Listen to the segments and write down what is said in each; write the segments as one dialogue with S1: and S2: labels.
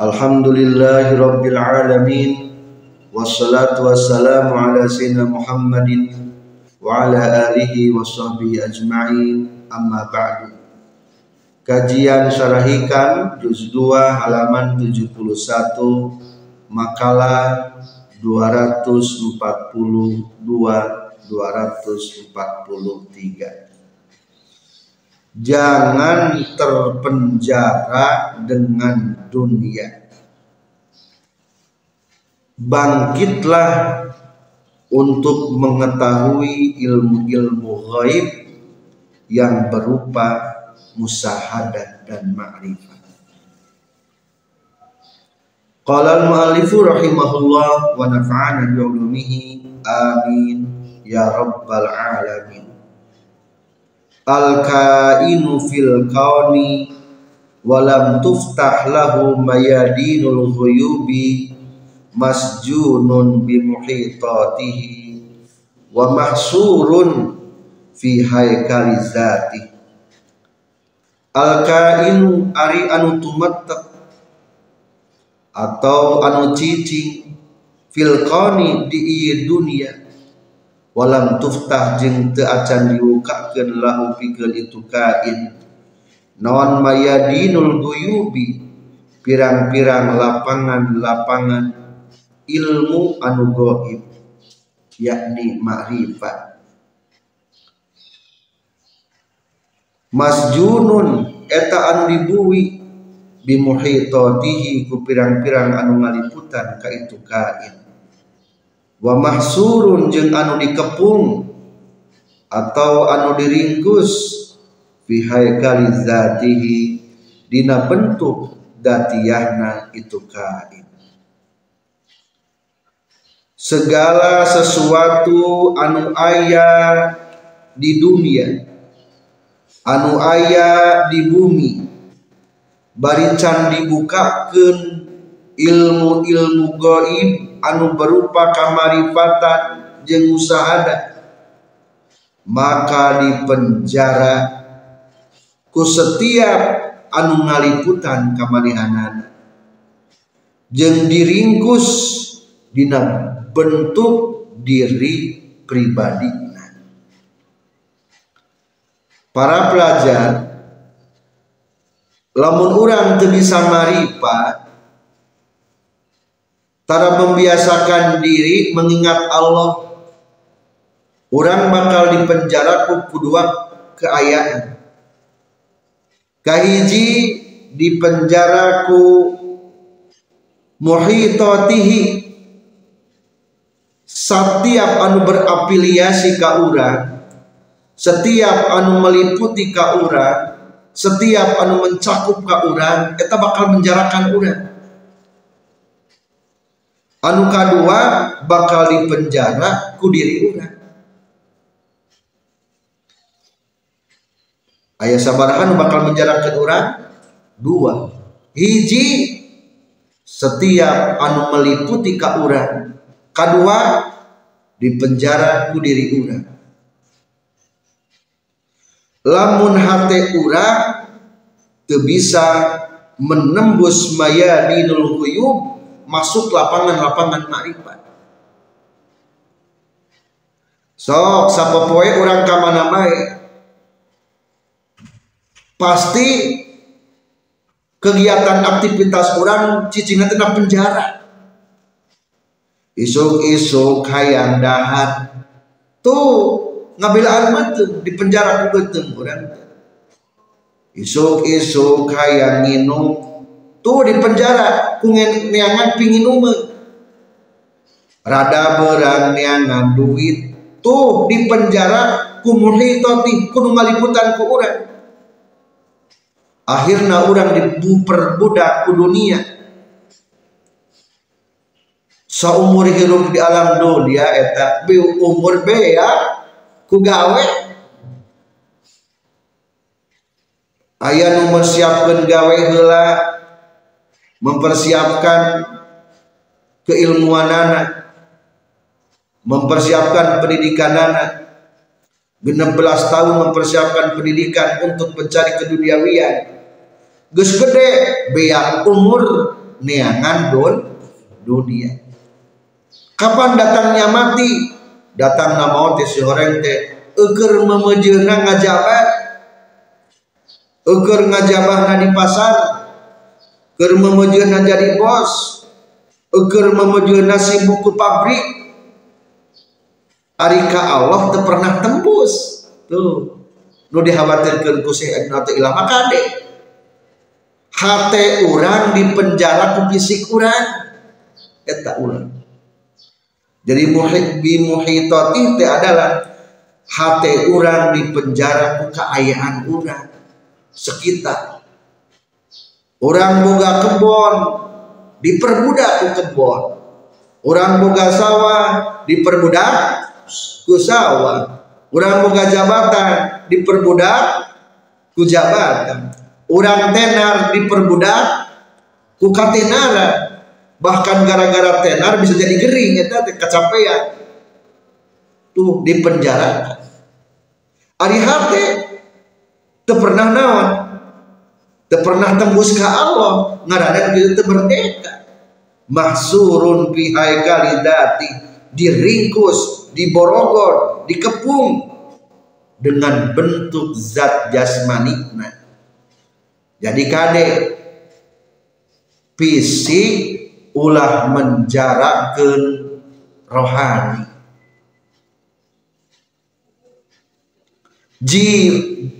S1: Alhamdulillahi rabbil alamin. Wassalatu wassalamu ala sayyidina Muhammadin Wa ala alihi wa sahbihi ajma'in. Amma ba'du. Kajian Syarahikan Juz 2 halaman 71 Makalah 242 243 Jangan terpenjara dengan dunia. Bangkitlah untuk mengetahui ilmu-ilmu gaib yang berupa musahadat dan ma'rifat. Qala al-mu'allifu rahimahullah wa nafa'ana bi'ulumihi amin. Ya rabbal alamin al kainu fil kauni walam tuftah lahu mayadinul ghuyubi masjunun bi muhitatihi wa mahsurun fi haikali zati al kainu ari anu atau anu cicing fil kauni di dunia walam tuftah jeng te acan diukakeun lahu pikeun itu kain. Naon mayadinul guyubi? Pirang-pirang lapangan-lapangan ilmu anu goib yakni makrifat masjunun eta anu dibuwi bimuhitatihi ku pirang-pirang anu ngaliputan ka itu kain wa mahsurun jeung anu dikepung atau anu diringkus fi haikali zatihi dina bentuk datiyahna itu kain. Segala sesuatu anu aya di dunia anu aya di bumi barican dibukakeun ilmu-ilmu gaib anu berupa kamarifatan jeung usahadat maka dipenjara ku setiap anu ngaliputan kamarihanan. Jeung diringkus dina bentuk diri pribadi para pelajar lamun orang teu bisa marifat Tara membiasakan diri mengingat Allah. Orang bakal dipenjara ku kedua keayaan. Kahiji dipenjara ku muhitatihi. Setiap anu berafiliasi ka urang setiap anu meliputi ka urang setiap anu mencakup ka urang eta bakal menjarakan urang anu kedua bakal dipenjara ku diri urang. Ayah sabarahan bakal menjarakan urang? Dua. Hiji setiap anu meliputi ka urang. Kedua dipenjara ku diri urang. Lamun hate urang teu bisa menembus mayadinul huyub masuk lapangan-lapangan makrifat. Sok sapopoe orang ka mana Pasti kegiatan aktivitas orang cicingna tena penjara. Isuk-isuk hayang dahat. Tuh ngabilaan meuteung di penjara ku beuteung urang. Isuk-isuk hayang nginum tuh di penjara kungen neangan pingin ume. Rada berang neangan duit. Tuh di penjara kumurhi toti kudu ngaliputan ku urang. Akhirnya orang diperbudak ke dunia. Seumur hidup di alam dunia eta umur be ya ku gawe. Ayah nu mempersiapkan gawe heula mempersiapkan keilmuan anak mempersiapkan pendidikan anak. 16 tahun mempersiapkan pendidikan untuk mencari keduniawian. Gus gede beak umur neangan don dunia. Kapan datangnya mati? Datang nama teh si orang teh. Eker memejeuna ngajabat eker ngajabahna di pasar eker memejeuna jadi bos. Eker memejeuna sibuk ke pabrik. Arika Allah teu pernah tembus. Tuh. Nu dikhawatirkeun ku Syekh Ibnu Athaillah maka deh hate urang di penjara ku fisik urang. Eta urang. Jadi muhit bi muhitati teh adalah hate urang di penjara ku kaayaan urang. Sekitar orang boga kebon diperbudak ku kebon. Orang boga sawah diperbudak ku sawah. Orang boga jabatan diperbudak ku jabatan. Orang tenar diperbudak ku katenara bahkan gara-gara tenar bisa jadi gering teh kecapean. Tuh di penjara ari teu pernah naon teu pernah tembus ke Allah ngaradan kieu teu merdeka mahsurun fi haikalidati diringkus diborogol, dikepung dengan bentuk zat jasmani. Jadi kade fisik ulah menjarakkan rohani. Ji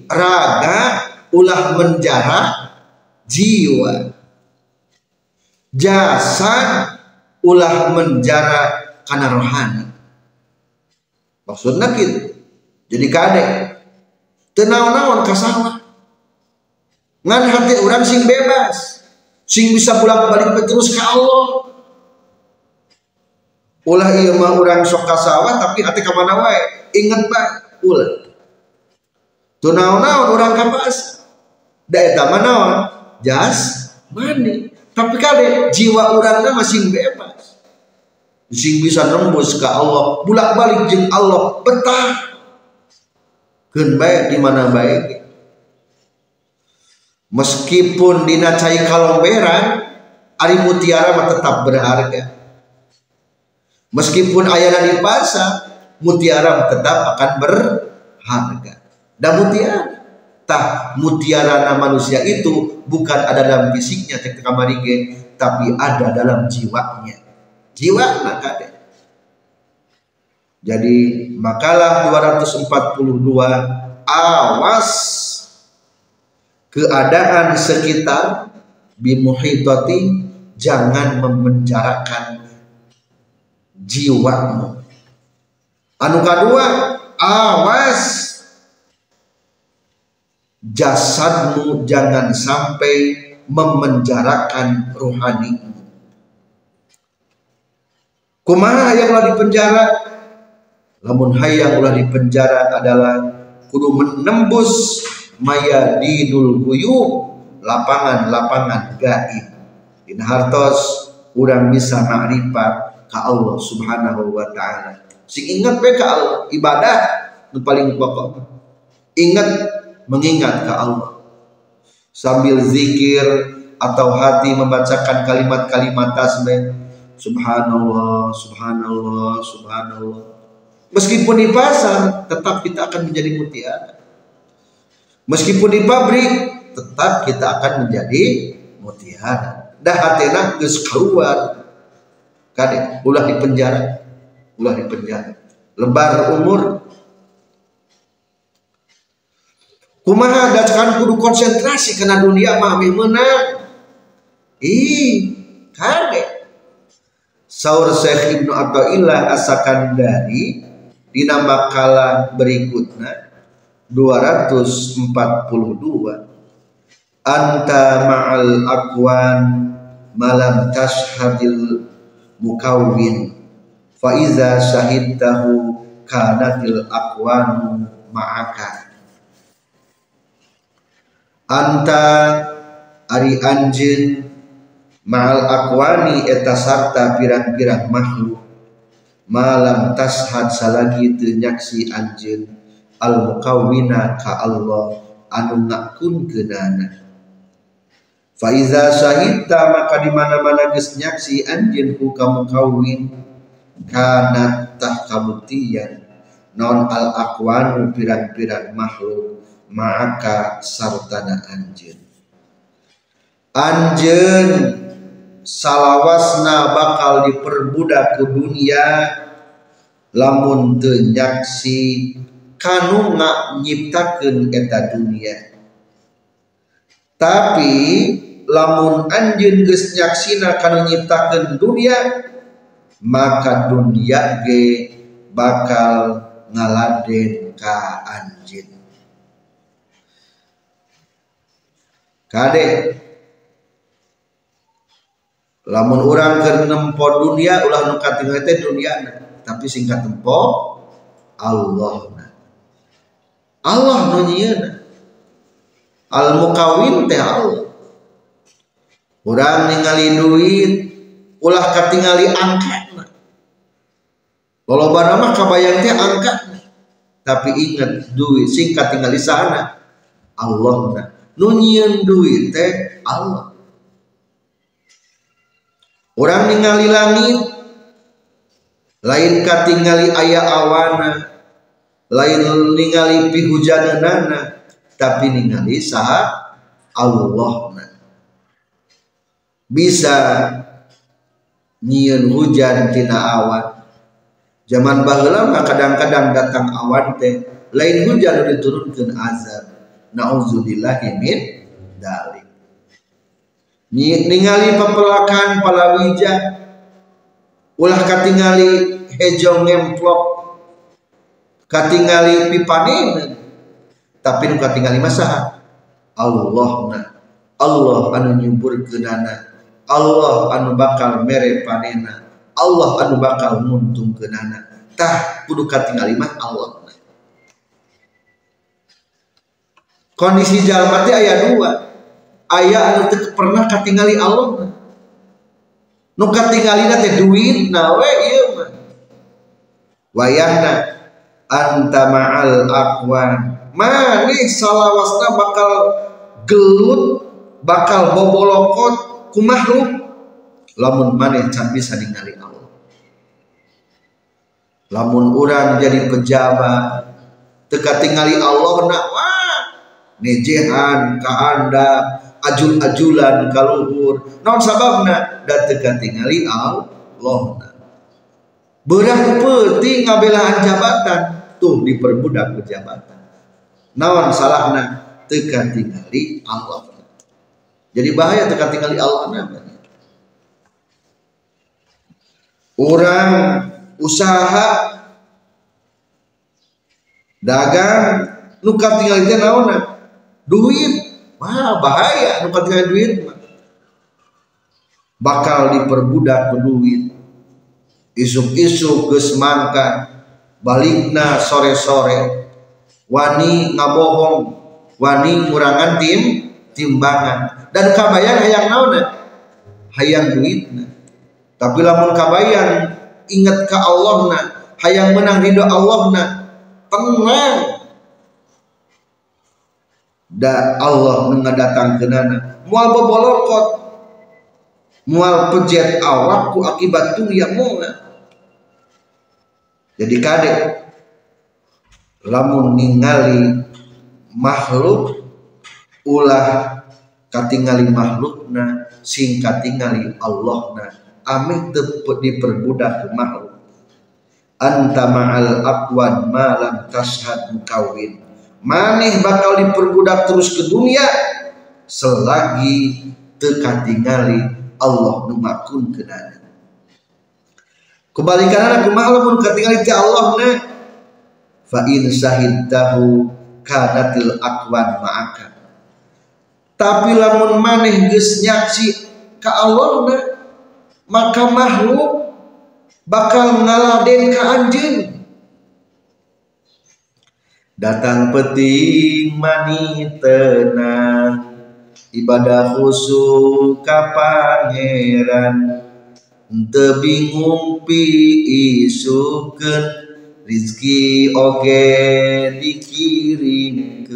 S1: raga ulah menjarak jiwa. Jasad ulah menjarak karena rohani. Maksudnya gitu. Jadi kade tenang-naon kasawa ngan hati orang sing bebas. Sing bisa pulang balik terus ke Allah. Ulah iya mah orang sok kasawa tapi hati ke mana wae? Inget pak ulah. Tuh naon-naon orang kapas da eta mah naon? Jas? Mani tapi kade jiwa orangnya masih bebas. Sing bisa nembus ke Allah. Bulak balik jeng Allah betah. Kan baik di mana baik. Meskipun dina cai kalomberan ari mutiara mah tetap berharga. Meskipun ayana di pasar mutiara tetap akan berharga. Dan mutiara tah mutiara manusia itu bukan ada dalam fisiknya cek kamarige tapi ada dalam jiwanya jiwa maka. Jadi makalah 242 awas keadaan sekitar bimuhitati jangan memenjarakan jiwamu. Anu kedua, awas jasadmu jangan sampai memenjarakan rohanimu kumaha yang ulah di penjara? Lamun hayang ulah di penjara adalah kudu menembus maya dinul guyub lapangan-lapangan gaib. In hartos urang bisa makrifat ka Allah subhanahu wa ta'ala. Sing ingat ka Allah ibadah nu paling pokok. Ingat mengingat ka Allah sambil zikir atau hati membacakan kalimat-kalimat tasbih subhanallah, subhanallah, subhanallah. Meskipun di pasar, tetap kita akan menjadi mutiara. Meskipun di pabrik, tetap kita akan menjadi mutiara. Dah hatena geus keluar. Kade, ulah di penjara. Ulah di penjara. Lebar umur. Kumaha dacakan kudu konsentrasi karena dunia mah menang. Ih, kade Saur Syekh Ibnu Athaillah Asakandari dina makalah berikutnya 242 anta ma'al akwan malam tashhadil mukawwin fa iza syahidtahu kanatil akwanu ma'aka anta ari anjeun ma'al akwani eta sarta pirang-pirang makhluk. Malam tashad salagi teu nyaksi anjeun al mukawwina ka Allah anu ngakunkeunana Faiza syahidta maka di mana-mana geus nyaksi ku kamu kawin kana tah kabuktian non al aqwanu pirang-pirang makhluk maka sartana anjeun. Anjeun salawasna bakal diperbudak ke dunia lamun teu nyaksi kanu nyiptakeun eta dunia. Tapi lamun anjeun geus nyaksina kana nyiptakeun dunia maka dunia ge bakal ngaladen ka anjeun kade lamun orang ke nempo dunia ulah nu teh dunia tapi singkat tempo Allah Allah nu al mukawin teh Allah. Urang ningali duit ulah katingali angkat kalau mah kabayang teh angkat tapi ingat duit singkat tinggal di sana. Allah nunyian duit teh Allah. Orang ningali langit lain katingali ayah awana lain ningali pi hujanana tapi ningali saha Allah bisa nyian hujan tina awan. Zaman baheula mah kadang-kadang datang awan teh lain hujan diturunkan azab nauzubillahi min dalik. Ningali pepelakan palawija ulah katingali hejo ngemplok katingali pipanen tapi nu katingali masaha. Allah na Allah anu nyubur kenana Allah anu bakal mere panena Allah anu bakal nuntung kenana tah kudu katingali mah Allah kondisi jalma teh aya dua. Aya anu teu pernah katingali Allah nu katingalina teh duit na we ieu mah. Wayahna anta ma'al aqwan manih salawasna bakal gelut bakal bobolokot ku makhluk. Lamun maneh can bisa ningali Allah? Lamun orang jadi pejabat teka tingali Allah nak nejehan ka anda ajul-ajulan kaluhur non sababna dan teka tingali Allah. Berah penting ngabelaan jabatan tuh diperbudak pejabatan nawan salahna teka tingali Allah. Jadi bahaya tekan tinggal di Allah namanya. Orang usaha dagang nukat tinggal itu naona duit. Wah bahaya nukat tinggal duit. Bakal diperbudak duit. Isuk-isuk geus balikna sore-sore. Wani ngabohong. Wani ngurangan tim timbangan. Dan kabayang hayang naon hayang duitna. Tapi lamun kabayang ingat ke Allah na hayang menang ridho Allah na tenang da Allah mengadatang kenana. Mual bobolokot mual pejet awakku akibat yang muna. Jadi kadek lamun ningali makhluk ulah katingali makhlukna sing katingali Allahna. Ameh tepet diperbudak makhluk. Anta ma'al aqwan malam tashhad mukawin maneh bakal diperbudak terus ke dunia selagi tekatingali Allah numakun kenana kebalikan aku maklum katingali ti Allah na fa in sahidtahu kanatil aqwan ma'aka. Tapi lamun maneh geus nyaksi ka Allah maka makhluk bakal ngaladen ka anjeun datang peting mani tenang. Ibadah khusyuk ka pangeran. Teu bingung pi isukeun rizki oge dikirimkeun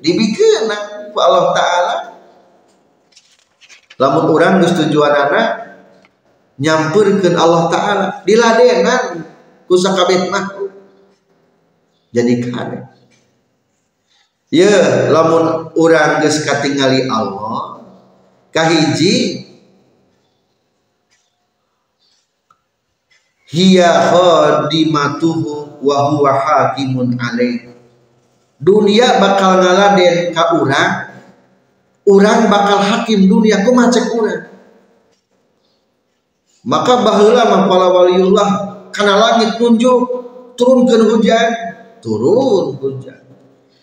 S1: dibikeun ku Allah Ta'ala. Lamun geus tujuan anak nyampurkeun Allah Ta'ala. Diladenan ku sakabeh makhluk jadi kane ya lamun orang geus katingali Allah kahiji hiya khadimatuhu wa huwa hakimun alaih. Dunia bakal ngaladen ka urang urang bakal hakim dunia. Ku macek urang? Maka baheula mah waliullah kana langit nunjuk turunkeun hujan turun hujan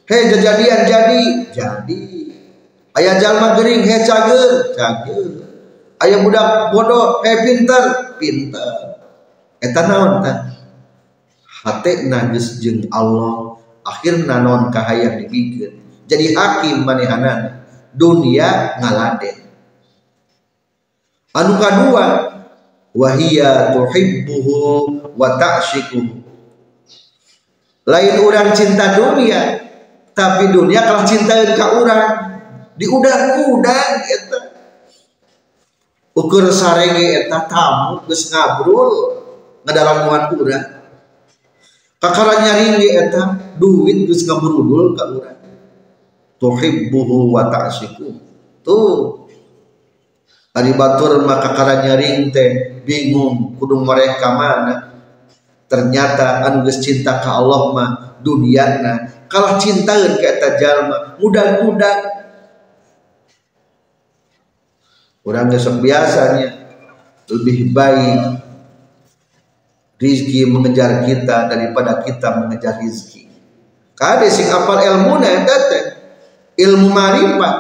S1: he kejadian jadi jadi ayah jalma gering he cager cager ayah budak bodoh he pintar pintar. Eta naon tah hate najis jeung Allah akhirnya non kahayang dibikin. Jadi hakim manehanan dunia ngaladen. Anu kadua wahia tuhibbuhu wa ta'syiquhu lain orang cinta dunia tapi dunia kalah cinta ke orang. Diudang-udang eta. Ukur sarenge eta tamu geus ngabrul ngadalanguan urang. Kakara nyari eta duit geus ngabrudul ka urang. Tuhibbuhu wa ta'syiku tuh. Ari batur maka nyaring teh bingung kudu mereka mana ternyata anu geus cinta ka Allah mah duniana. Kalah cintaeun ka eta jalma mudah-mudah orang geus biasanya lebih baik rizki mengejar kita daripada kita mengejar rizki. Kade sing apal ilmu na tete ilmu marifat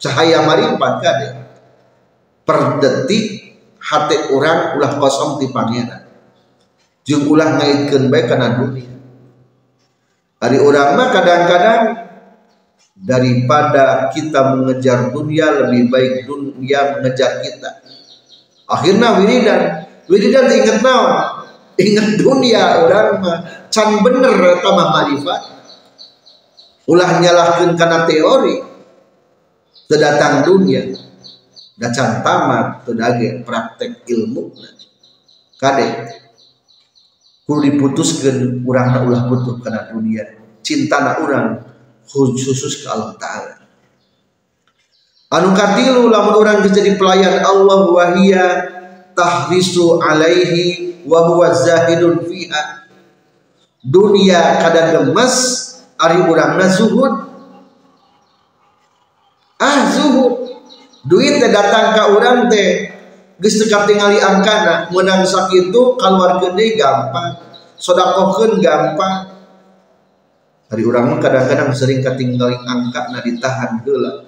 S1: cahaya marifat kade per detik hati orang ulah kosong di pangeran jeung ulah ngaitkeun bae kana dunia. Hari orang mah kadang-kadang daripada kita mengejar dunia lebih baik dunia mengejar kita. Akhirnya wiridan. Wiridan inget naon? Ingat dunia orang mah. Can bener tambah marifat. Ulah nyalahkan karena teori. Terdatang dunia. Dan can tamat terdage praktek ilmu. Kade kudu diputuskan orang ulah butuh karena dunia. Cinta na orang khusus ke Allah Ta'ala. Anu katilu lamun orang jadi pelayan Allah wahia tahrisu alaihi wa huwa zahidun fiha. Dunia kadang gemes ari urangna zuhud. Ah zuhud. Duit teh datang ka urang teh geus teu katingali angkana meunang sakitu kaluarkeun deui gampang sodakohkeun gampang. Hari urang mah kadang-kadang sering katinggali angkana ditahan heula.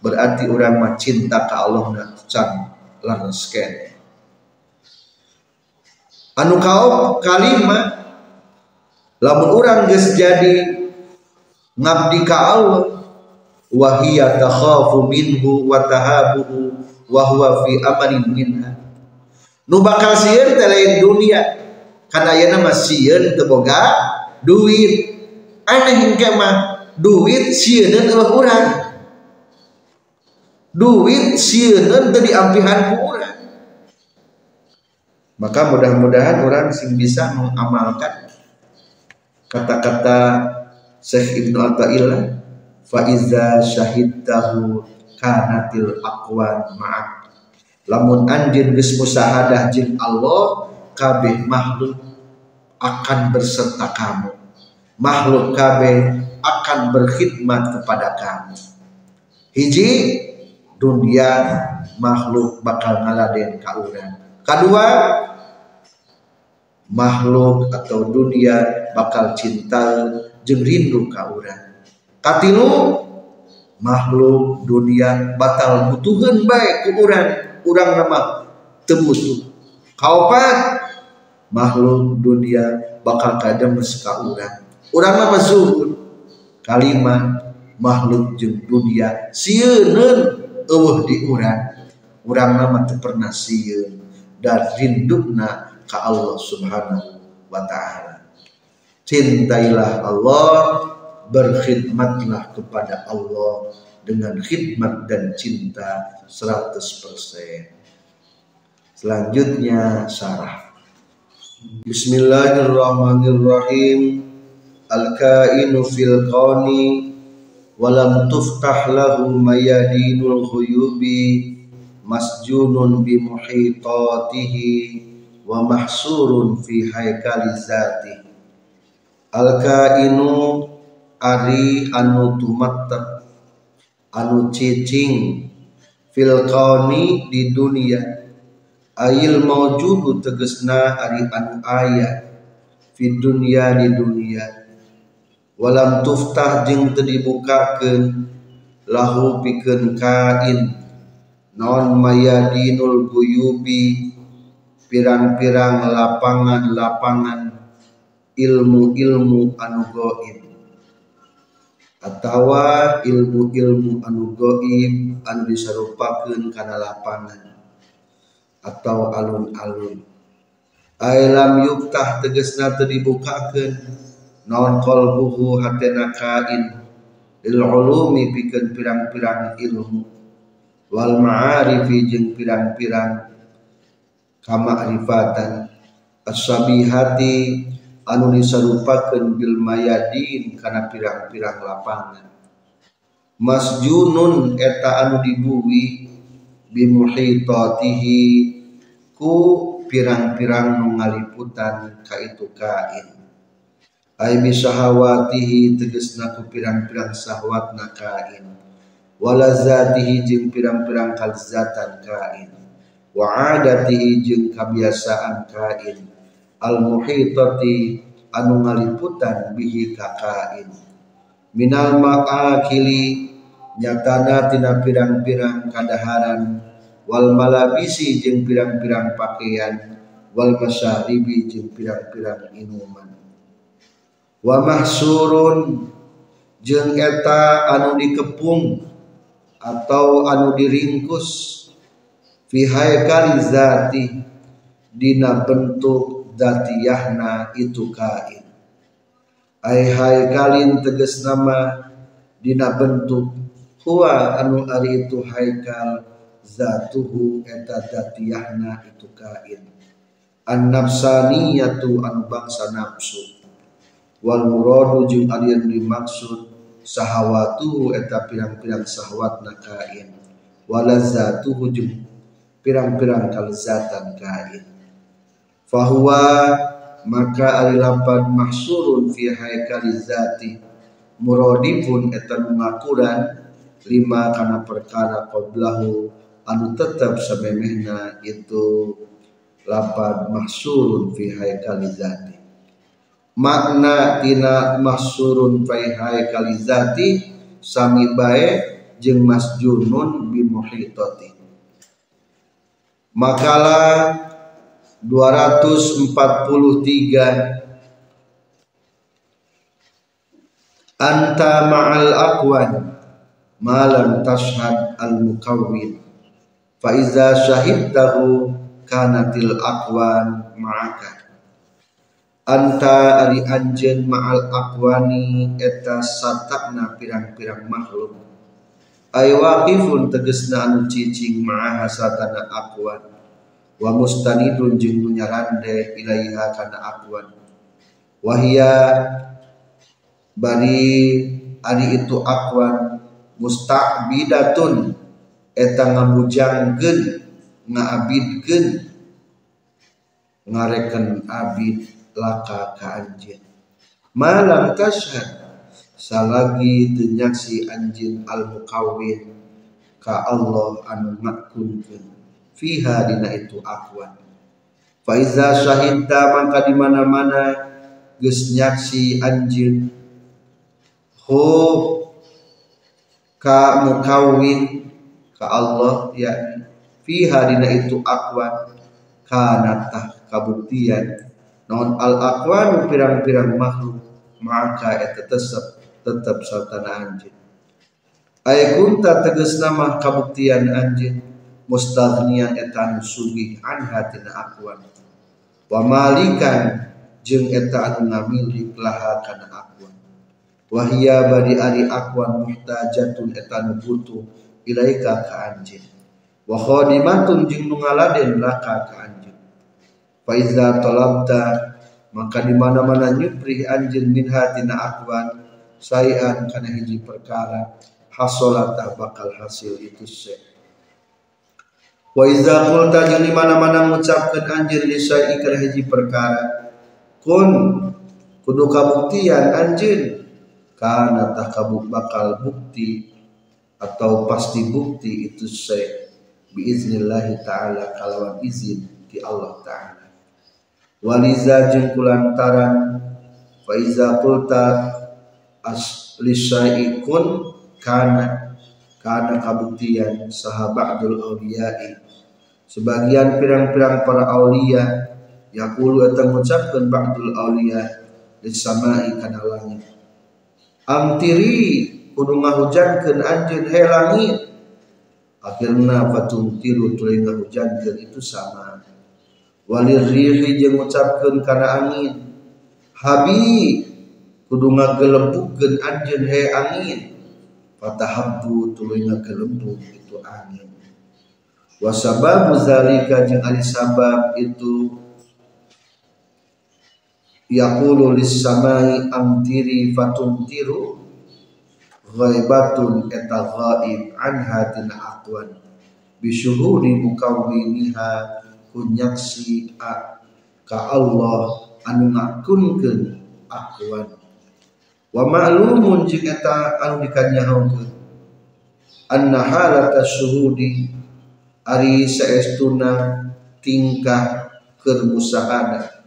S1: Berarti urang mah cinta ka Allah na can laras kene anu kau kalimat lamun orang geus jadi ngabdi ka Allah wa hiya takhafu minhu wa tahabuhu wa huwa fi amanin minha. Nu bakal sieun teh lain dunia. Kana ayeuna mah sieun teu boga duit. Aneh hingke mah duit sieun eueuh urang. Duit sieun teu diampihan ku urang. Maka mudah-mudahan orang sing bisa mengamalkan kata-kata Syekh Ibnu Athaillah faiza syahidtahu kanatil aqwan ma'ak. Lamun anjeun geus musahadah jeung Allah kabeh makhluk akan berserta kamu. Makhluk kabeh akan berkhidmat kepada kamu. Hiji dunia makhluk bakal ngaladen ka urang. Kedua makhluk atau dunia bakal cinta jeng rindu ka katilu makhluk dunia batal butuhan baik ke orang orang nama temutu. Kaupat makhluk dunia bakal kadang ka orang orang nama zuhud. Kalimat makhluk jeng dunia sieun eueuh di orang orang nama teu pernah dan rindukna ka Allah subhanahu wa ta'ala. Cintailah Allah berkhidmatlah kepada Allah dengan khidmat dan cinta 100%. Selanjutnya syarah. Bismillahirrahmanirrahim. Al-kainu fil qani walam tuftah lahu mayadinul khuyubi masjunun bi muhitatihi wa mahsurun fi haikali zati al-kainu ari anu tumattaq anu cicing fil kauni di dunia. Ayil maujudu tegesna ari anu aya fi dunia di dunia. Walam tuftah jeung teu dibukakeun lahu pikeun kain. Non mayadinul guyubi pirang-pirang lapangan-lapangan ilmu-ilmu anu goib atawa ilmu-ilmu anu goib anu disarupakeun kana lapangan. Atau alun-alun. Ailam yuktah tegesna teu dibukakeun. Naon qalbuhu hatena kain. Pirang-pirang ilmu. Wal ma'arifi jeung pirang-pirang kamakrifatan. As-sabihati anu disarupakeun bil mayadin kana pirang-pirang lapangan. Masjunun eta anu dibuwi bimuhitatihi ku pirang-pirang ngaliputan ka itu kain. Ay bisahawatihi tegesna ku pirang-pirang sahwatna kain. Walazatihi jeung pirang-pirang kalzatan kain. Wa adatihi jeung kabiasaan kain al muhitati anu ngaliputan bihi kakain minal ma'akili nyatana tina pirang-pirang kadaharan wal malabisi jeung pirang-pirang pakaian wal masyaribi jeung pirang-pirang inuman. Wa mahsurun jeung eta anu dikepung atau anu diringkus fi zati dina bentuk datiyahna itu kain. Ai haikalin tegas nama dina bentuk. Huwa anu ari itu haikal zatuhu eta datiyahna itu kain. An nafsaniyatu anu bangsa nafsu. Wal muradu jeung ari dimaksud sahawatuhu eta pirang-pirang sahwatna kain. Walazatuhu jeung pirang-pirang kalzatan kain fahuwa maka ari lapan mahsurun fi haikali zati. Muradifun eta ngakuran lima kana perkara qablahu anu tetap samemehna itu lapan mahsurun fi haikali zati. Makna tina mahsurun fi haikali zati sami bae jeung masjunun bi muhitati. Makalah 243 Anta ma'al aqwan malam tashhad al mukawwin fa iza syahidtahu kanatil aqwan ma'aka. Anta ari anjen ma'al aqwani eta satakna pirang-pirang makhluk. Ay waqifun tegesna anu cicing ma'aha satana aqwan wa mustanidun jeung nu nyarande ilaiha kana aqwan wahia bari ari itu aqwan musta'bidatun eta ngamujangkeun ngaabidkeun ngareken abid laka ka anjeun. Malam tashhad salagi teu nyaksi anjeun al mukawwin ka Allah anu ngakunkeun fiha dina itu akwan faiza syahidta maka di mana-mana geus nyaksi anjeun ho ka mukawin ka Allah ya. Fiha dina itu akwan kanatah kabuktian. Non al akwan pirang-pirang makhluk. Maka eta tetap tetap sartana anjin ay kunta tegas nama kabuktian anjin mustaghniyan etan sugih an hatina akwan wa malikan jeung eta anu ngamilih laha kana akwan wahia bari ari akwan muhtajatun eta nu butuh ilaika ka anjeun wa khadimatun jeung nu ngaladen laka ka anjeun fa iza talabta maka di mana-mana nyupri anjeun min hatina akwan sayan kana hiji perkara hasolata bakal hasil itu se wa iza qulta jeung di mana-mana ngucapkeun anjeun li sa'i kana hiji perkara. Kun kudu kabuktian anjin karena tak kabuk bakal bukti atau pasti bukti itu saya biiznillahi ta'ala kalawan izin di Allah ta'ala. Waliza jeung kulantaran fa iza qulta asli kun kana kana kabuktian sahabatul awliya'i sebagian pirang-pirang para aulia yaqulu eta ngucapkeun ba'dul auliya lis samai kana langit. Amtiri kudu ngahujankeun anjeun he langit. Akhirna fatumtiru tuluy ngahujankeun itu sama. Walir rihi jeung ngucapkeun kana angin. Habi kudu ngagelembugkeun anjeun he angin. Fatahabbu tuluy ngagelembug itu angin wasababu zalika jeung ari sabab itu yaqulu lis samai amtiri fatumtiru ghaibatun eta ghaib anha tina aqwan. Bisyuhuri mukawwiniha kunyaksi ka Allah anu ngakunkeun aqwan. Wa ma'lumun jeung eta anu dikanyahokeun anna halata syuhudi ari saestuna tingkah keur musahada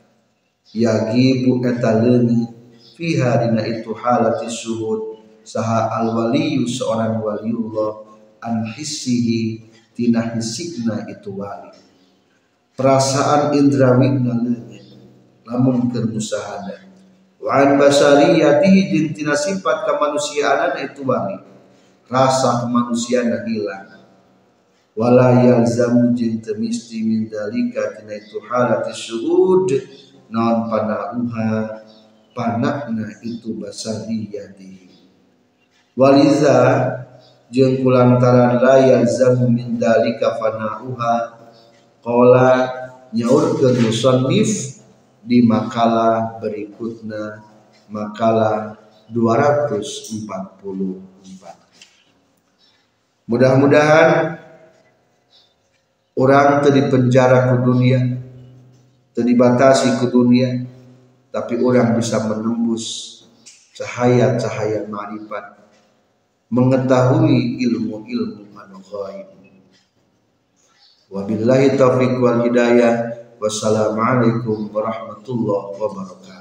S1: yagibu eta leungi fiha dina itu halati suhud. Saha al waliyu seorang waliullah an hissihi tina hisikna itu wali. Perasaan indrawina leungit lamun keur musahada wa an basariyatihi jeung tina sifat kemanusiaan itu wali. Rasa kemanusiaan hilang wala yalzamu jeung temisti min dalika tina itu halati suhud non panauha panakna itu basari yadi. Waliza jeung kulantaran la yalzamu min dalika fanauha qala nyaurkeun musannif di makalah berikutnya makalah 244 mudah-mudahan orang tadi penjara ke dunia dibatasi ke dunia tapi orang bisa menembus cahaya-cahaya marifat mengetahui ilmu-ilmu anu ghaib wabillahi taufiq wal hidayah. Wassalamualaikum warahmatullahi wabarakatuh